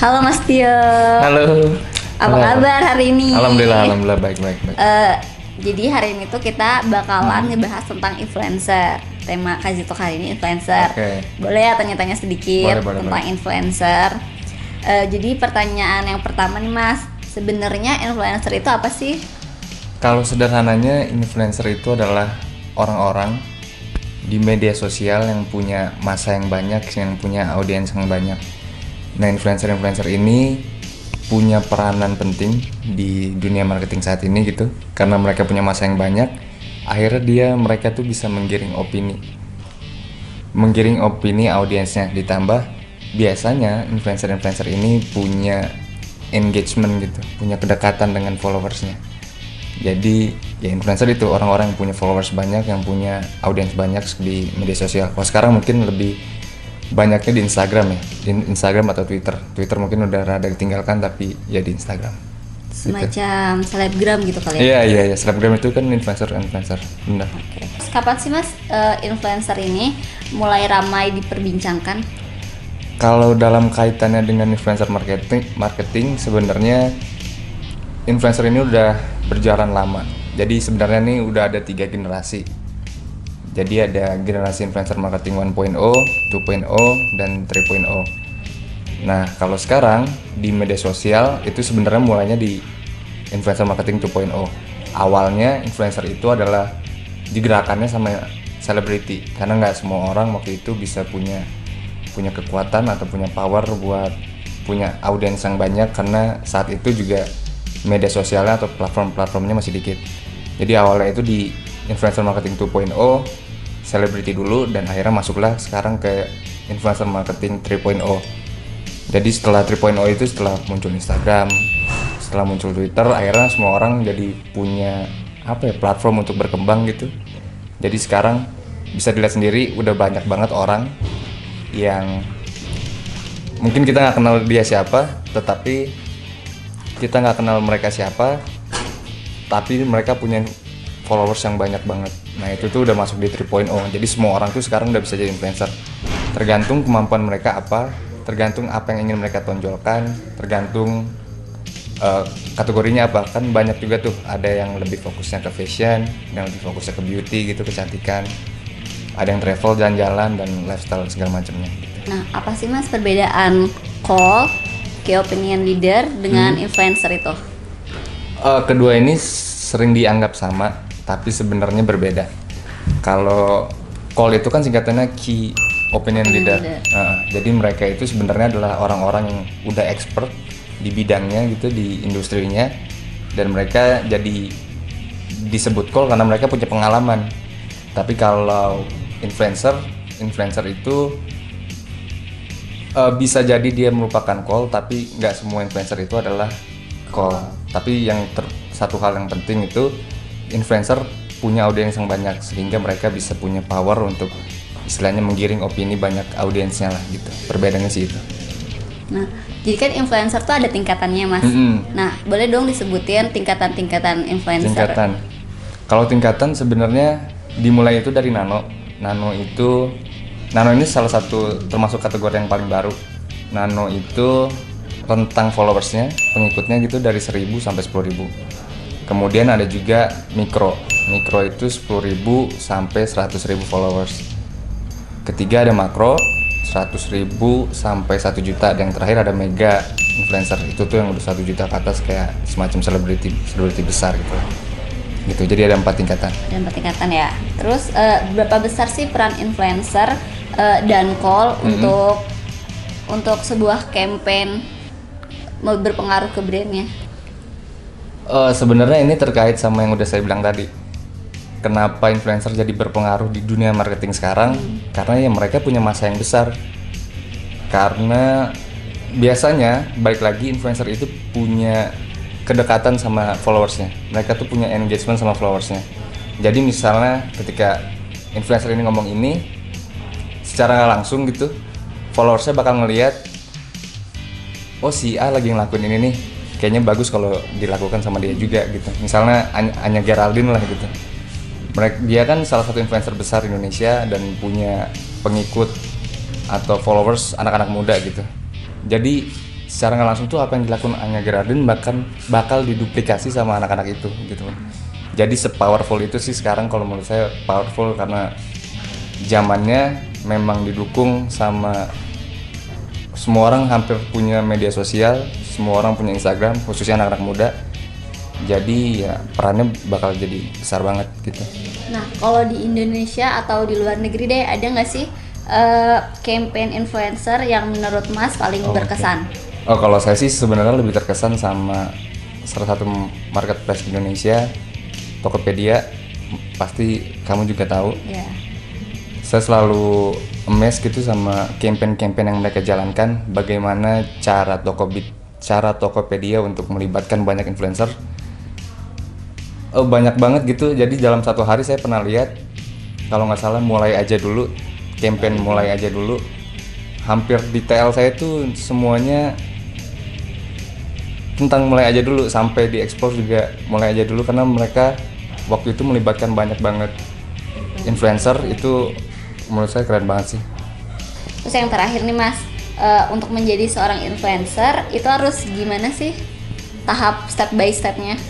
Halo Mas Tio. Halo. Apa Halo. kabar hari ini? Alhamdulillah, alhamdulillah baik baik baik. Eh, jadi hari ini tuh kita bakalan Hmm. ngebahas tentang influencer. Tema Kazito kali ini influencer. Oke. Boleh ya tanya-tanya sedikit Boleh, boleh, tentang influencer. Eh, jadi pertanyaan yang pertama nih Mas, sebenarnya influencer itu apa sih? Kalau sederhananya influencer itu adalah orang-orang di media sosial yang punya masa yang banyak, yang punya audiens yang banyak. Nah, influencer-influencer ini punya peranan penting di dunia marketing saat ini gitu. Karena mereka punya masa yang banyak, akhirnya dia mereka tuh bisa menggiring opini. Menggiring opini audiensnya ditambah biasanya influencer-influencer ini punya engagement gitu, punya kedekatan dengan followersnya. Jadi ya influencer itu orang-orang yang punya followers banyak, yang punya audiens banyak di media sosial. Kalau sekarang mungkin lebih banyaknya di Instagram ya, di Instagram atau Twitter. Twitter mungkin udah rada ditinggalkan tapi ya di Instagram. Semacam selebgram gitu kali ya? Iya iya iya, selebgram itu kan influencer influencer. Benar. Oke. Terus Kapan sih Mas eh, influencer ini mulai ramai diperbincangkan? Kalau dalam kaitannya dengan influencer marketing, marketing sebenarnya influencer ini udah berjalan lama. Jadi sebenarnya nih udah ada tiga generasi. Jadi ada generasi influencer marketing 1.0, 2.0, dan 3.0. Nah kalau sekarang di media sosial itu sebenarnya mulainya di influencer marketing 2.0. Awalnya influencer itu adalah digerakannya sama selebriti karena nggak semua orang waktu itu bisa punya punya kekuatan atau punya power buat punya audiens yang banyak karena saat itu juga media sosialnya atau platform-platformnya masih dikit. Jadi awalnya itu di influencer marketing 2.0 selebriti dulu dan akhirnya masuklah sekarang ke influencer marketing 3.0. Jadi setelah 3.0 itu setelah muncul Instagram, setelah muncul Twitter, akhirnya semua orang jadi punya apa ya platform untuk berkembang gitu. Jadi sekarang bisa dilihat sendiri udah banyak banget orang yang mungkin kita nggak kenal dia siapa, tetapi kita nggak kenal mereka siapa, tapi mereka punya followers yang banyak banget. Nah itu tuh udah masuk di 3.0. Jadi semua orang tuh sekarang udah bisa jadi influencer. Tergantung kemampuan mereka apa, tergantung apa yang ingin mereka tonjolkan, tergantung eh, kategorinya apa. Kan banyak juga tuh ada yang lebih fokusnya ke fashion, yang lebih fokusnya ke beauty gitu, kecantikan. Ada yang travel, jalan-jalan dan lifestyle segala macamnya. Gitu. Nah, apa sih Mas perbedaan call, key opinion leader dengan Hmm. influencer itu? Eh, kedua ini sering dianggap sama, tapi sebenarnya berbeda. Kalau call itu kan singkatannya key opinion leader. Nah, jadi mereka itu sebenarnya adalah orang-orang yang udah expert di bidangnya gitu di industrinya dan mereka jadi disebut call karena mereka punya pengalaman. Tapi kalau influencer, influencer itu eh, bisa jadi dia merupakan call tapi nggak semua influencer itu adalah call tapi yang ter- satu hal yang penting itu influencer punya audiens yang banyak sehingga mereka bisa punya power untuk istilahnya menggiring opini banyak audiensnya lah gitu perbedaannya sih itu Nah, jadi kan influencer tuh ada tingkatannya Mas. Mm-mm. Nah, boleh dong disebutin tingkatan-tingkatan influencer. tingkatan kalau tingkatan sebenarnya dimulai itu dari nano nano itu nano ini salah satu termasuk kategori yang paling baru nano itu rentang followersnya pengikutnya gitu dari 1000 sampai 10.000 kemudian ada juga mikro. Mikro itu 10.000 sampai 100.000 followers. Ketiga ada makro 100.000 sampai 1 juta. Dan yang terakhir ada mega influencer. Itu tuh yang udah 1 juta ke atas kayak semacam selebriti selebriti besar gitu. Gitu. Jadi ada empat tingkatan. Dan empat tingkatan ya. Terus eh, berapa besar sih peran influencer eh, dan call untuk untuk sebuah campaign mau berpengaruh ke brandnya? Eh, sebenarnya ini terkait sama yang udah saya bilang tadi. Kenapa influencer jadi berpengaruh di dunia marketing sekarang? Karena ya mereka punya masa yang besar. Karena biasanya balik lagi influencer itu punya kedekatan sama followersnya. Mereka tuh punya engagement sama followersnya. Jadi misalnya ketika influencer ini ngomong ini secara langsung gitu followersnya bakal ngelihat oh si A lagi ngelakuin ini nih kayaknya bagus kalau dilakukan sama dia juga gitu. Misalnya Any- Anya Geraldine lah gitu. Mereka dia kan salah satu influencer besar Indonesia dan punya pengikut atau followers anak-anak muda gitu. Jadi secara nggak langsung tuh apa yang dilakukan Anya Geraldine bahkan bakal diduplikasi sama anak-anak itu gitu. Jadi sepowerful itu sih sekarang kalau menurut saya powerful karena zamannya memang didukung sama semua orang hampir punya media sosial semua orang punya Instagram khususnya anak-anak muda jadi ya perannya bakal jadi besar banget gitu Nah, kalau di Indonesia atau di luar negeri deh, ada nggak sih eh, campaign influencer yang menurut Mas paling Oh, berkesan? Oh kalau saya sih sebenarnya lebih terkesan sama salah satu marketplace di Indonesia, Tokopedia. Pasti kamu juga tahu. Ya. Saya selalu amazed gitu sama campaign-campaign yang mereka jalankan. Bagaimana cara Tokobit, cara Tokopedia untuk melibatkan banyak influencer. Oh, banyak banget gitu. Jadi dalam satu hari saya pernah lihat kalau nggak salah mulai aja dulu campaign mulai aja dulu. Hampir detail saya tuh semuanya tentang mulai aja dulu sampai di explore juga mulai aja dulu karena mereka waktu itu melibatkan banyak banget influencer itu menurut saya keren banget sih. Terus yang terakhir nih Mas, eh, untuk menjadi seorang influencer itu harus gimana sih tahap step by stepnya?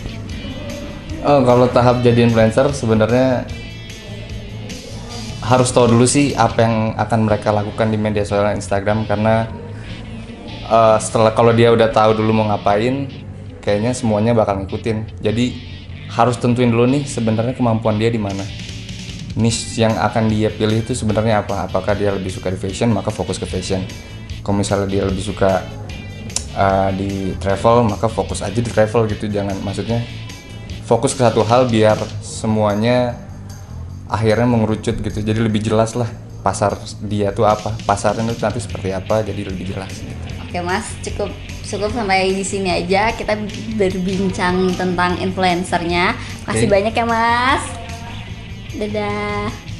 Oh, kalau tahap jadi influencer sebenarnya harus tahu dulu sih apa yang akan mereka lakukan di media sosial Instagram karena eh, setelah kalau dia udah tahu dulu mau ngapain, kayaknya semuanya bakal ngikutin. Jadi harus tentuin dulu nih sebenarnya kemampuan dia di mana. Niche yang akan dia pilih itu sebenarnya apa? Apakah dia lebih suka di fashion, maka fokus ke fashion. Kalau misalnya dia lebih suka eh, di travel, maka fokus aja di travel gitu. Jangan maksudnya fokus ke satu hal biar semuanya akhirnya mengerucut gitu. Jadi lebih jelas lah pasar dia tuh apa, pasarnya itu nanti seperti apa, jadi lebih jelas gitu. Oke Mas, cukup cukup sampai di sini aja kita berbincang tentang influencernya. Makasih Oke. banyak ya Mas. Dadah.